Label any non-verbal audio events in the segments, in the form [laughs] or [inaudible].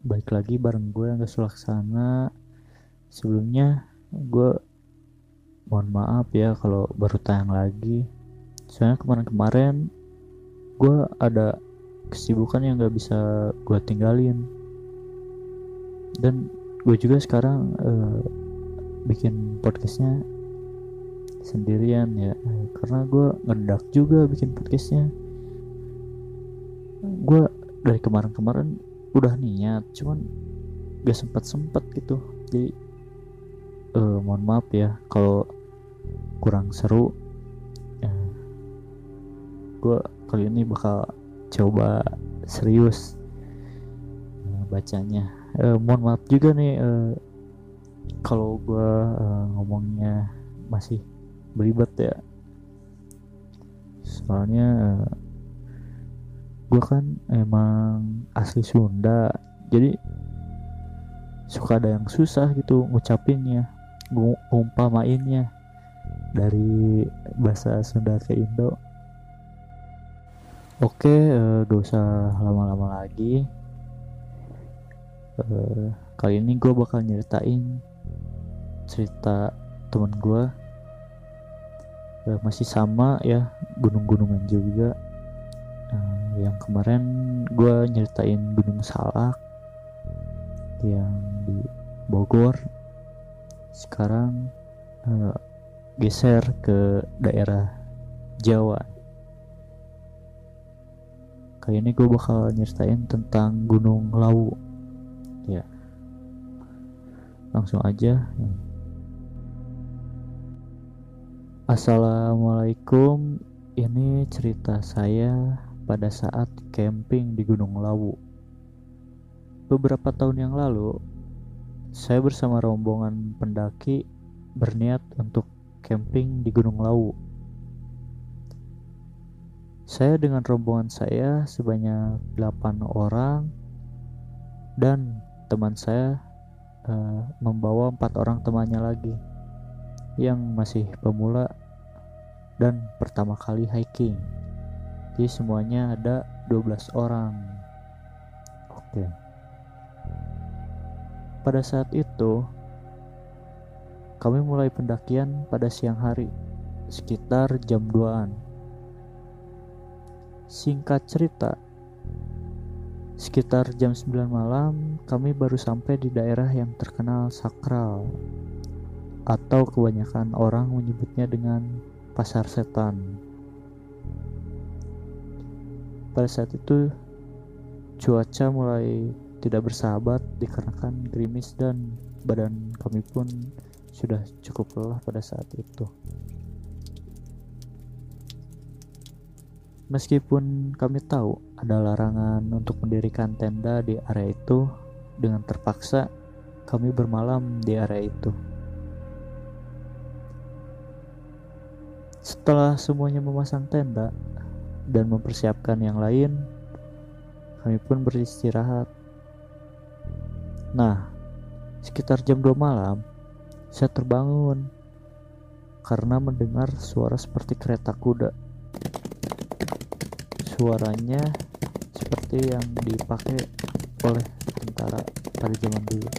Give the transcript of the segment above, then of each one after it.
Baik lagi bareng gue yang Sulaksana Sebelumnya gue mohon maaf ya kalau baru tayang lagi. Soalnya kemarin-kemarin gue ada kesibukan yang gak bisa gue tinggalin. Dan gue juga sekarang uh, bikin podcastnya sendirian ya. Karena gue ngedak juga bikin podcastnya. Gue dari kemarin-kemarin udah niat cuman gak sempet sempet gitu. Jadi uh, mohon maaf ya kalau kurang seru. Uh, gue kali ini bakal coba serius uh, bacanya. Uh, mohon maaf juga nih uh, kalau gue uh, ngomongnya masih beribet ya. Soalnya uh, gue kan emang asli Sunda jadi suka ada yang susah gitu ngucapinnya ngumpamainnya dari bahasa Sunda ke Indo. Oke uh, gak usah lama-lama lagi. Uh, kali ini gue bakal nyeritain cerita temen gue uh, masih sama ya gunung-gunungan juga uh, yang kemarin gue nyeritain Gunung Salak yang di Bogor. Sekarang uh, geser ke daerah Jawa. Kali ini gue bakal nyeritain tentang Gunung Lawu. Ya. Langsung aja. Assalamualaikum. Ini cerita saya pada saat camping di Gunung Lawu. Beberapa tahun yang lalu, saya bersama rombongan pendaki berniat untuk camping di Gunung Lawu. Saya dengan rombongan saya sebanyak 8 orang dan teman saya uh, membawa empat orang temannya lagi yang masih pemula dan pertama kali hiking jadi semuanya ada 12 orang. Oke. Pada saat itu kami mulai pendakian pada siang hari sekitar jam 2an singkat cerita sekitar jam 9 malam kami baru sampai di daerah yang terkenal sakral atau kebanyakan orang menyebutnya dengan pasar setan pada saat itu cuaca mulai tidak bersahabat dikarenakan gerimis dan badan kami pun sudah cukup lelah pada saat itu. Meskipun kami tahu ada larangan untuk mendirikan tenda di area itu, dengan terpaksa kami bermalam di area itu. Setelah semuanya memasang tenda, dan mempersiapkan yang lain, kami pun beristirahat. Nah, sekitar jam 2 malam, saya terbangun karena mendengar suara seperti kereta kuda. Suaranya seperti yang dipakai oleh tentara pada zaman dulu.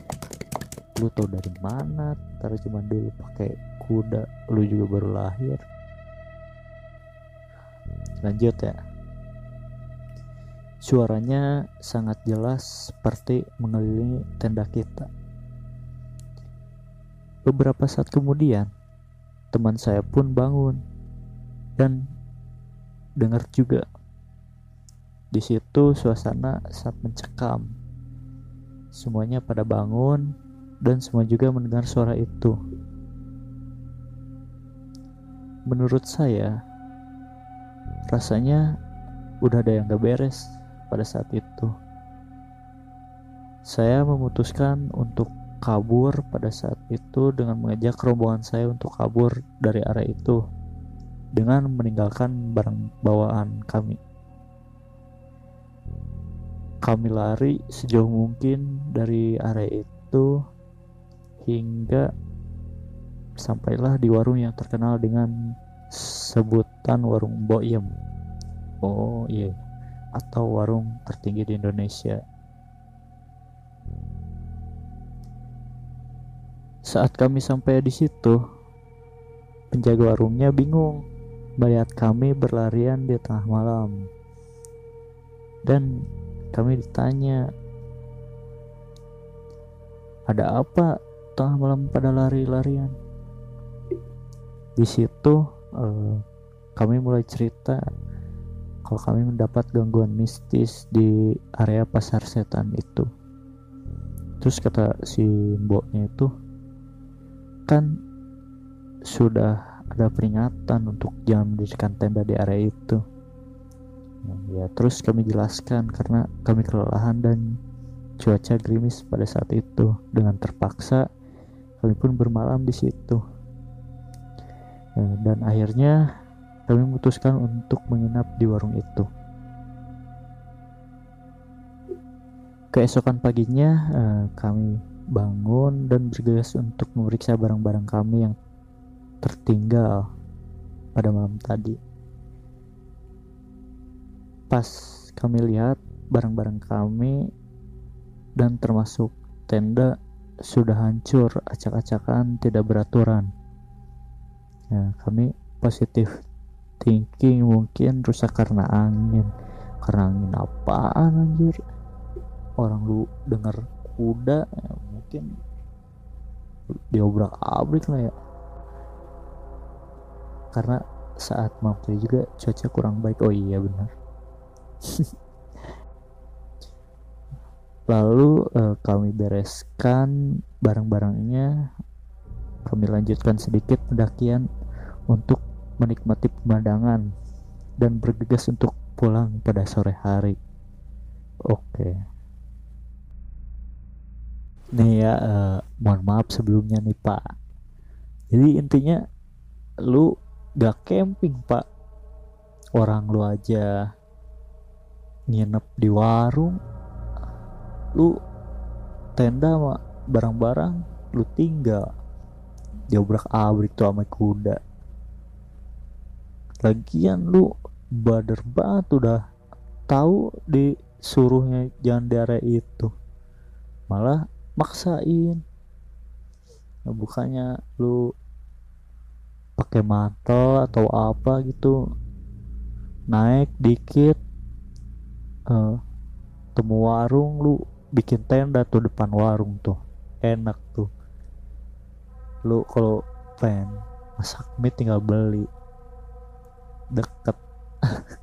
Lu tau dari mana tentara zaman dulu pakai kuda? Lu juga baru lahir lanjut ya. Suaranya sangat jelas seperti mengelilingi tenda kita. Beberapa saat kemudian teman saya pun bangun dan dengar juga. Di situ suasana sangat mencekam. Semuanya pada bangun dan semua juga mendengar suara itu. Menurut saya Rasanya udah ada yang gak beres pada saat itu. Saya memutuskan untuk kabur pada saat itu dengan mengajak rombongan saya untuk kabur dari area itu dengan meninggalkan barang bawaan kami. Kami lari sejauh mungkin dari area itu hingga sampailah di warung yang terkenal dengan sebutan warung Boyem. Oh iya, atau warung tertinggi di Indonesia. Saat kami sampai di situ, penjaga warungnya bingung melihat kami berlarian di tengah malam. Dan kami ditanya, "Ada apa tengah malam pada lari-larian?" Di situ uh, kami mulai cerita kalau kami mendapat gangguan mistis di area pasar setan itu. Terus kata si mboknya itu, kan sudah ada peringatan untuk jangan mendirikan tenda di area itu. Ya terus kami jelaskan karena kami kelelahan dan cuaca gerimis pada saat itu. Dengan terpaksa kami pun bermalam di situ dan akhirnya kami memutuskan untuk menginap di warung itu keesokan paginya eh, kami bangun dan bergegas untuk memeriksa barang-barang kami yang tertinggal pada malam tadi. Pas kami lihat barang-barang kami dan termasuk tenda sudah hancur acak-acakan tidak beraturan. Ya, kami positif thinking mungkin rusak karena angin. Karena angin apaan anjir? Orang lu dengar kuda ya, mungkin diobrak abrik lah ya. Karena saat mampu juga cuaca kurang baik. Oh iya benar. [laughs] Lalu uh, kami bereskan barang-barangnya. Kami lanjutkan sedikit pendakian untuk menikmati pemandangan dan bergegas untuk pulang pada sore hari. Oke. Okay nih ya uh, mohon maaf sebelumnya nih pak. Jadi intinya lu gak camping pak. Orang lu aja nginep di warung. Lu tenda sama barang-barang lu tinggal. Diobrak abrik tuh sama kuda lagian lu bader banget udah tahu disuruhnya jangan di area itu. Malah maksain. Nah, bukannya lu pakai mantel atau apa gitu naik dikit uh, temu warung lu bikin tenda tuh depan warung tuh. Enak tuh. Lu kalau pengen masak mie tinggal beli deket. [laughs]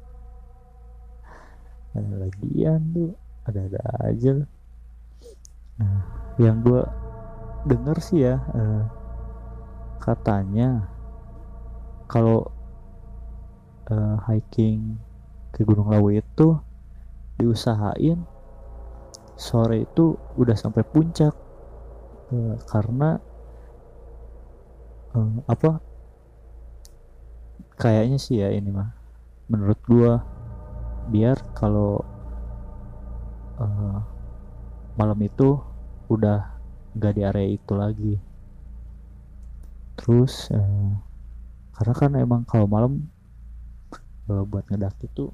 Ada lagian tuh ada-ada aja nah yang gue denger sih ya uh, katanya kalau uh, hiking ke Gunung Lawu itu diusahain sore itu udah sampai puncak. Uh, karena uh, apa kayaknya sih ya ini mah. Menurut gua biar kalau uh, malam itu udah nggak di area itu lagi. Terus eh, karena kan emang kalau malam eh, buat ngedaki itu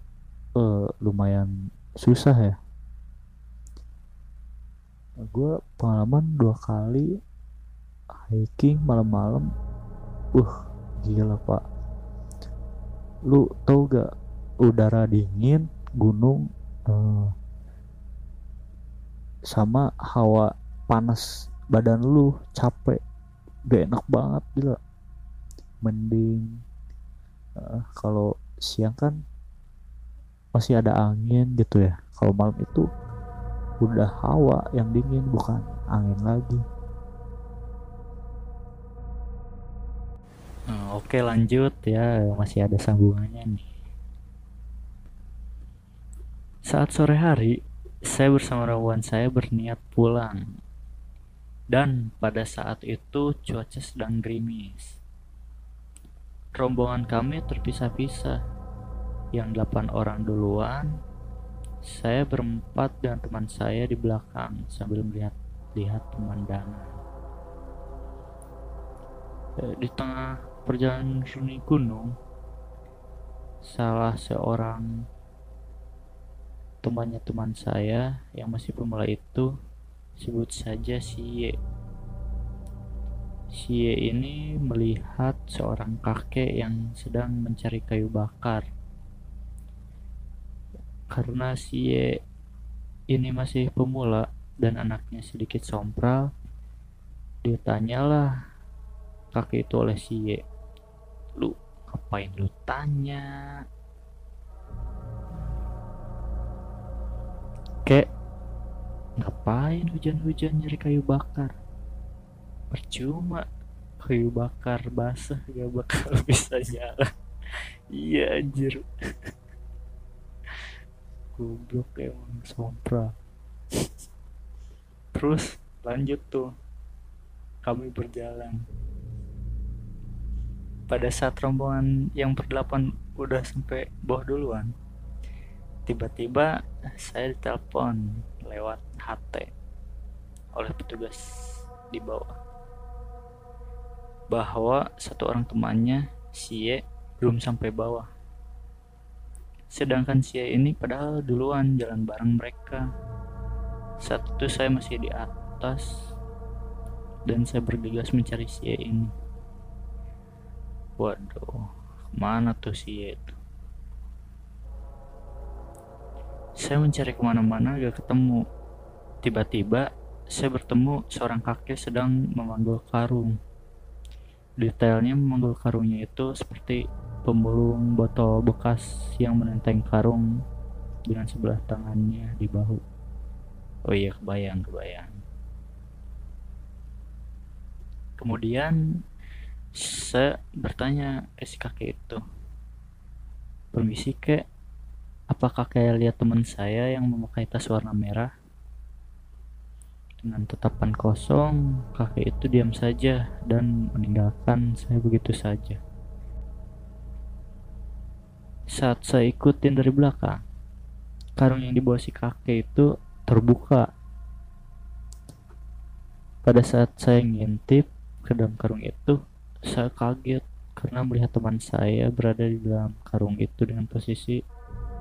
eh, lumayan susah ya. Gue pengalaman dua kali hiking malam-malam. Uh gila pak lu tau gak udara dingin gunung uh, sama hawa panas badan lu capek gak enak banget gila. Mending uh, kalau siang kan masih ada angin gitu ya. Kalau malam itu udah hawa yang dingin bukan angin lagi oke lanjut ya masih ada sambungannya nih saat sore hari saya bersama rawan saya berniat pulang dan pada saat itu cuaca sedang gerimis. Rombongan kami terpisah-pisah. Yang delapan orang duluan, saya berempat dan teman saya di belakang sambil melihat-lihat pemandangan. Eh, di tengah perjalanan sunyi gunung, salah seorang temannya teman saya yang masih pemula itu sebut saja si Y si Y ini melihat seorang kakek yang sedang mencari kayu bakar. Karena si Y ini masih pemula dan anaknya sedikit sompral, dia tanyalah kakek itu oleh si Y. Lu ngapain lu tanya? Kek, ngapain hujan-hujan nyari kayu bakar? percuma kayu bakar basah gak bakal [laughs] bisa nyala. Iya anjir. Goblok emang sompra terus lanjut tuh. Kami berjalan pada saat rombongan yang berdelapan udah sampai bawah duluan tiba-tiba saya ditelepon lewat HT oleh petugas di bawah bahwa satu orang temannya, si Ye, belum sampai bawah. Sedangkan si Ye ini padahal duluan jalan bareng mereka. Saat itu saya masih di atas dan saya bergegas mencari si Ye ini. Waduh, mana tuh si itu? Saya mencari ke mana-mana gak ketemu. Tiba-tiba saya bertemu seorang kakek sedang memanggul karung detailnya memanggul karungnya itu seperti pemulung botol bekas yang menenteng karung dengan sebelah tangannya di bahu. Oh iya, kebayang, kebayang. Kemudian saya bertanya ke si kakek itu, permisi kek, apakah kayak lihat teman saya yang memakai tas warna merah? Dengan tetapan kosong, kakek itu diam saja dan meninggalkan saya begitu saja. Saat saya ikutin dari belakang, karung yang dibawa si kakek itu terbuka. Pada saat saya ngintip ke dalam karung itu, saya kaget karena melihat teman saya berada di dalam karung itu dengan posisi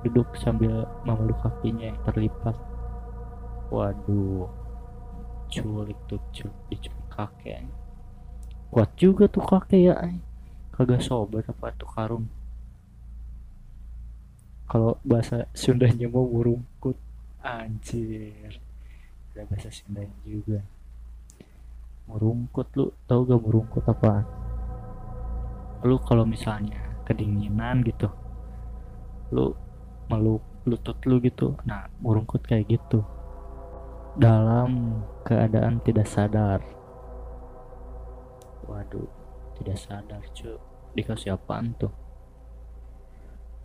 duduk sambil memeluk kakinya yang terlipat. Waduh, diculik tuh diculik kakek kuat juga tuh kakek ya kagak sobat apa tuh karung. Kalau bahasa Sundanya mau murungkut. Anjir. Ada bahasa Sundanya juga. Murungkut lu tau gak murungkut apa lu kalau misalnya kedinginan gitu lu meluk lutut lu gitu nah murungkut kayak gitu. Dalam keadaan tidak sadar. Waduh tidak sadar cuy dikasih apaan tuh?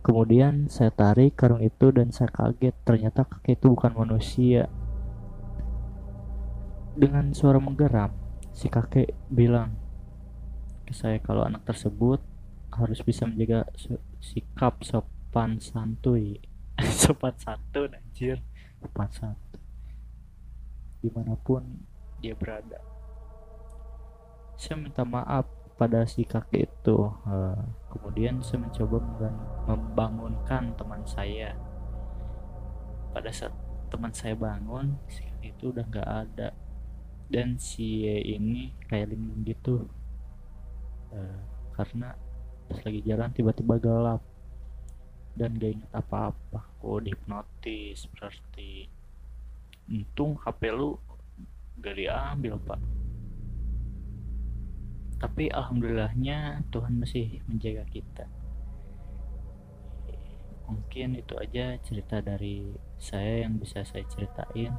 Kemudian saya tarik karung itu dan saya kaget. Ternyata kakek itu bukan manusia. Dengan suara menggeram si kakek bilang saya kalau anak tersebut harus bisa menjaga sikap sopan santuy [laughs] sopan santun anjir sopan santun di mana pun dia berada. Saya minta maaf pada si kakek itu. Uh, kemudian saya mencoba membangunkan teman saya. Pada saat teman saya bangun, si kakek itu udah nggak ada. Dan si ini kayak linglung gitu. Uh, karena pas lagi jalan tiba-tiba gelap. Dan gak ingat apa-apa. Oh, dihipnotis berarti. Untung HP lu gak diambil pak. Tapi alhamdulillahnya Tuhan masih menjaga kita. Mungkin itu aja cerita dari saya yang bisa saya ceritain.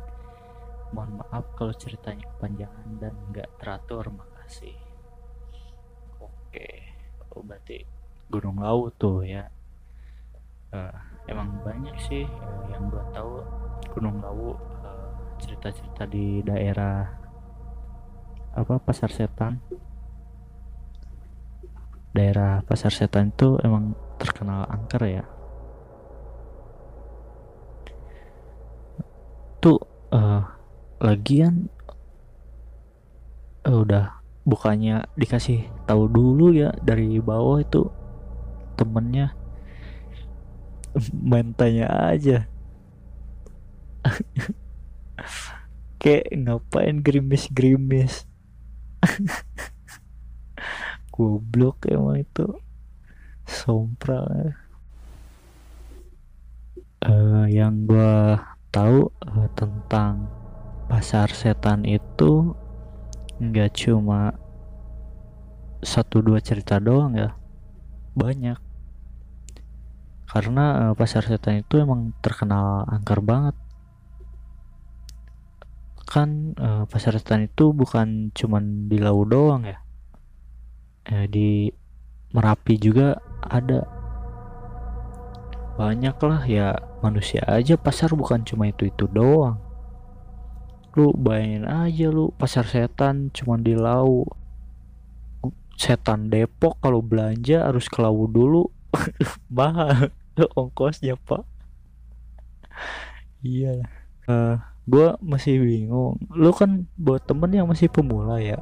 Mohon maaf kalau ceritanya kepanjangan dan nggak teratur. Makasih oke. Oh, berarti Gunung Lawu tuh ya. Uh, emang banyak sih yang gua tahu Gunung Lawu cerita-cerita di daerah apa pasar setan. Daerah pasar setan itu emang terkenal angker ya. Tuh uh, lagian uh, udah bukannya dikasih tahu dulu ya dari bawah itu temennya. Main tanya aja. [laughs] Kayak ngapain gerimis gerimis [laughs] goblok emang itu. Sompral uh, yang gue tahu uh, tentang pasar setan itu nggak cuma satu dua cerita doang ya. Banyak. Karena uh, pasar setan itu emang terkenal angker banget. Kan uh, pasar setan itu bukan cuman di Lau doang ya. Eh, di Merapi juga ada. Banyak lah ya manusia aja. Pasar bukan cuma itu itu doang lu bayangin aja lu pasar setan cuma di Lau setan Depok kalau belanja harus ke Lau dulu. [laughs] Mahal ongkosnya pak. Iya. Uh, eh, gue masih bingung. Lu kan buat temen yang masih pemula ya?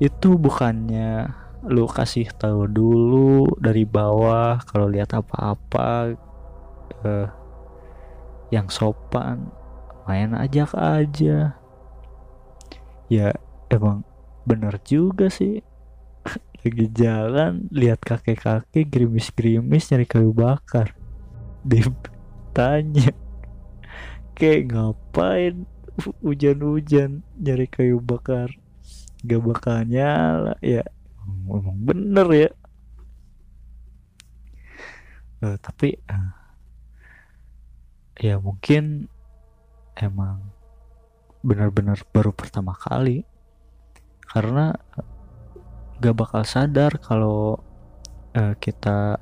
Itu bukannya lu kasih tahu dulu dari bawah kalau lihat apa-apa uh, yang sopan main ajak aja. Ya emang bener juga sih. [laughs] Lagi jalan lihat kakek-kakek gerimis-gerimis nyari kayu bakar. Dia [laughs] tanya. Kayak ngapain? [laughs] Hujan-hujan nyari kayu bakar. Gak bakal nyala. Ya emang bener ya. Uh, tapi uh, ya mungkin emang benar-benar baru pertama kali. Karena gak bakal sadar kalau uh, kita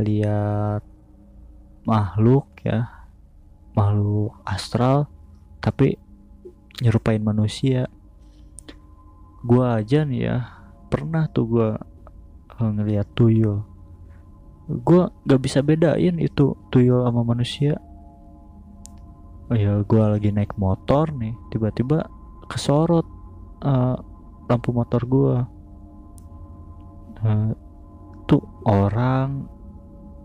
lihat makhluk ya makhluk astral tapi nyerupain manusia. Gua aja nih ya pernah tuh gua uh, ngeliat tuyul. Gua gak bisa bedain itu tuyul sama manusia oh ya gua lagi naik motor nih tiba-tiba kesorot uh, lampu motor gua. Uh, tuh orang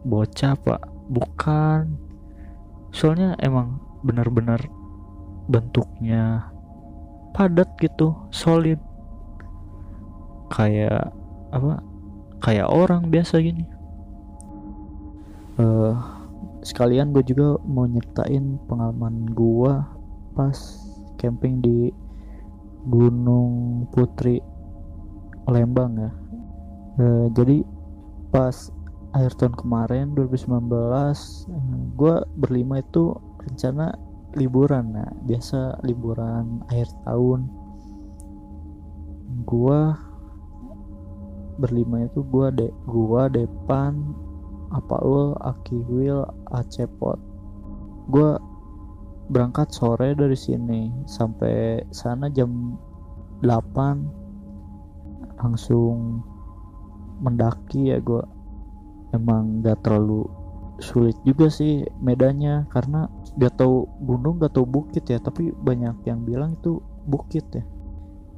bocah pak. Bukan. Soalnya emang benar-benar bentuknya padat gitu solid. Kayak apa kayak orang biasa gini. Uh, sekalian gue juga mau nyertain pengalaman gue pas camping di Gunung Putri Lembang ya. Uh, jadi pas akhir tahun kemarin 2019 gue berlima itu rencana liburan nah biasa liburan akhir tahun. Gue berlima itu gua de gua depan apa ul aki will acepot gua berangkat sore dari sini sampai sana jam 8 langsung mendaki ya gua. Emang gak terlalu sulit juga sih medannya karena gak tahu gunung gak tahu bukit ya tapi banyak yang bilang itu bukit ya.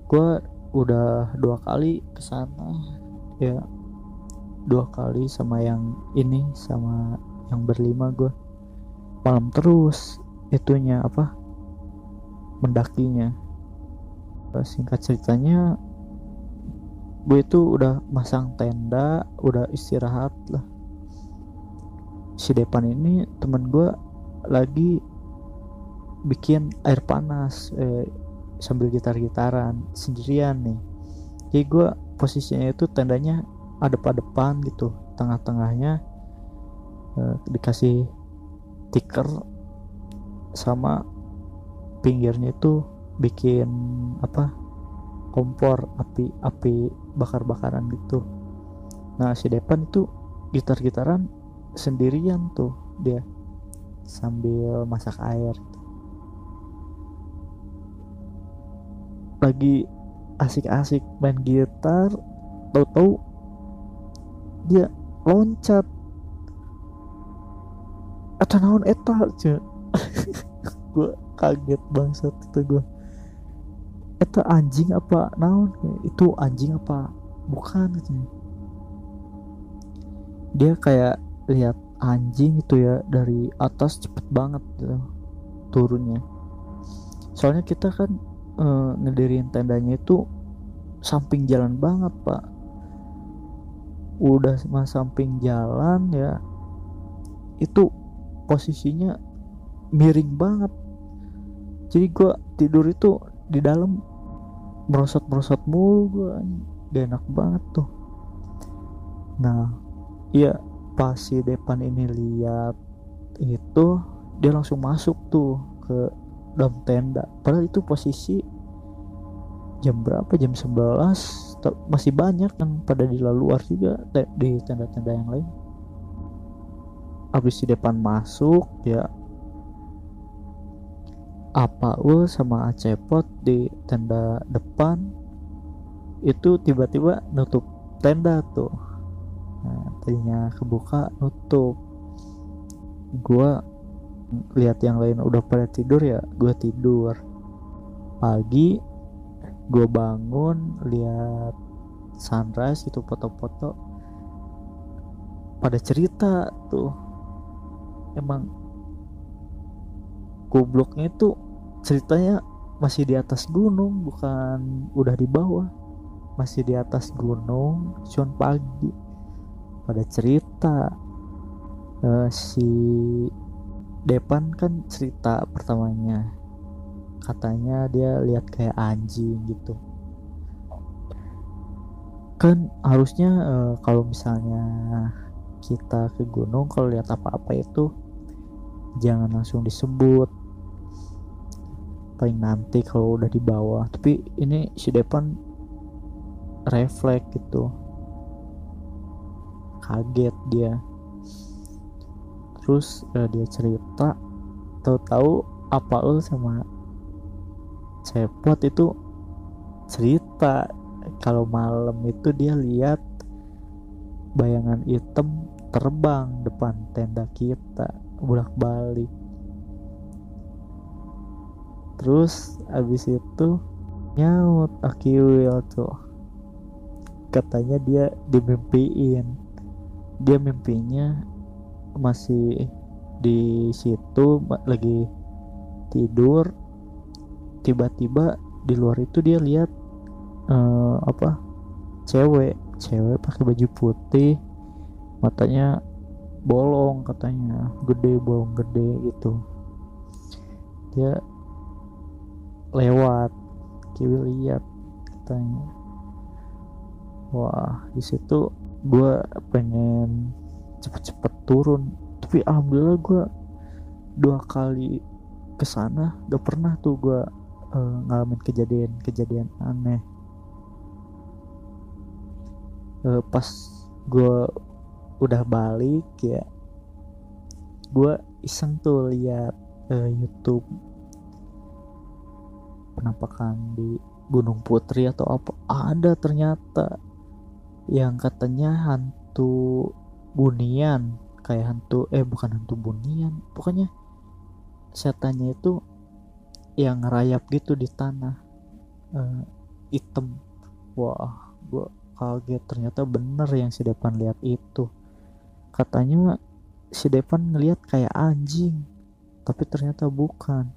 Gue udah dua kali ke sana ya dua kali sama yang ini sama yang berlima gue malam terus itunya apa mendakinya. Singkat ceritanya gue itu udah masang tenda udah istirahat lah. Si depan ini temen gue lagi bikin air panas eh, sambil gitar-gitaran sendirian nih. Jadi gue posisinya itu tendanya ada pada depan gitu. Tengah-tengahnya eh, dikasih tiker sama pinggirnya itu bikin apa kompor api api bakar-bakaran gitu. Nah si depan itu gitar-gitaran sendirian tuh dia sambil masak air lagi asik-asik main gitar tahu-tahu dia loncat. Atau naon eta aja [laughs] gue kaget bangsat itu gue eta anjing apa naon? Itu anjing apa bukan dia kayak lihat anjing itu ya dari atas cepet banget gitu turunnya. Soalnya kita kan uh, ngedirin tendanya itu samping jalan banget pak udah mas samping jalan ya itu posisinya miring banget. Jadi gue tidur itu di dalam merosot merosot mulu gue gak enak banget tuh. Nah iya pas si depan ini lihat itu dia langsung masuk tuh ke dalam tenda. Padahal itu posisi jam berapa? Jam 11 masih banyak kan pada di luar juga di tenda-tenda yang lain. Habis di depan masuk ya apa sama Acepot di tenda depan itu tiba-tiba nutup tenda tuh. Nah, tadinya kebuka nutup. Gua lihat yang lain udah pada tidur ya gua tidur. Pagi gue bangun lihat sunrise itu foto-foto. Pada cerita tuh emang gobloknya itu ceritanya masih di atas gunung bukan udah di bawah. Masih di atas gunung cuman pagi. Pada cerita uh, si Depan kan cerita pertamanya katanya dia lihat kayak anjing gitu. Kan harusnya uh, kalau misalnya kita ke gunung kalau lihat apa-apa itu jangan langsung disebut. Paling nanti kalau udah di bawah. Tapi ini si Depan refleks gitu. Kaget dia. Terus uh, dia cerita tahu-tahu apa sama cepot itu cerita. Kalau malam itu dia lihat bayangan hitam terbang depan tenda kita bolak balik terus abis itu nyaut akiwil tuh. Katanya dia dimimpiin. Dia mimpinya masih di situ lagi tidur tiba-tiba di luar itu dia lihat uh, apa cewek. Cewek pakai baju putih matanya bolong katanya gede bolong gede gitu. Dia lewat kiwi lihat katanya. Wah di situ gue pengen cepet-cepet turun. Tapi alhamdulillah gue dua kali ke sana gak pernah tuh gue uh, ngalamin kejadian-kejadian aneh. Uh, pas gue udah balik ya gue iseng tuh lihat uh, YouTube penampakan di Gunung Putri atau apa. Ada ternyata yang katanya hantu bunian kayak hantu eh bukan hantu bunian. Pokoknya setannya itu yang ngerayap gitu di tanah. Uh, hitam wah gua kaget. Ternyata bener yang si Depan lihat itu. Katanya si Depan ngelihat kayak anjing tapi ternyata bukan.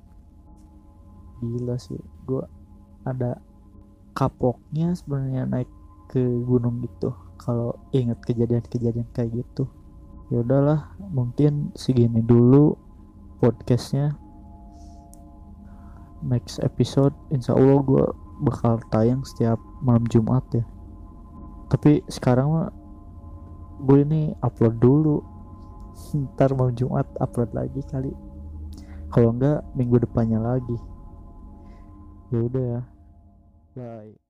Gila sih gua ada kapoknya sebenarnya naik ke gunung gitu. Kalau ingat kejadian-kejadian kayak gitu. Ya udahlah mungkin segini dulu podcastnya next episode insya Allah gue bakal tayang setiap malam Jumat ya. Tapi sekarang mah gue ini upload dulu. [laughs] Ntar malam Jumat upload lagi kali. Kalau enggak minggu depannya lagi. Ya udah ya. Bye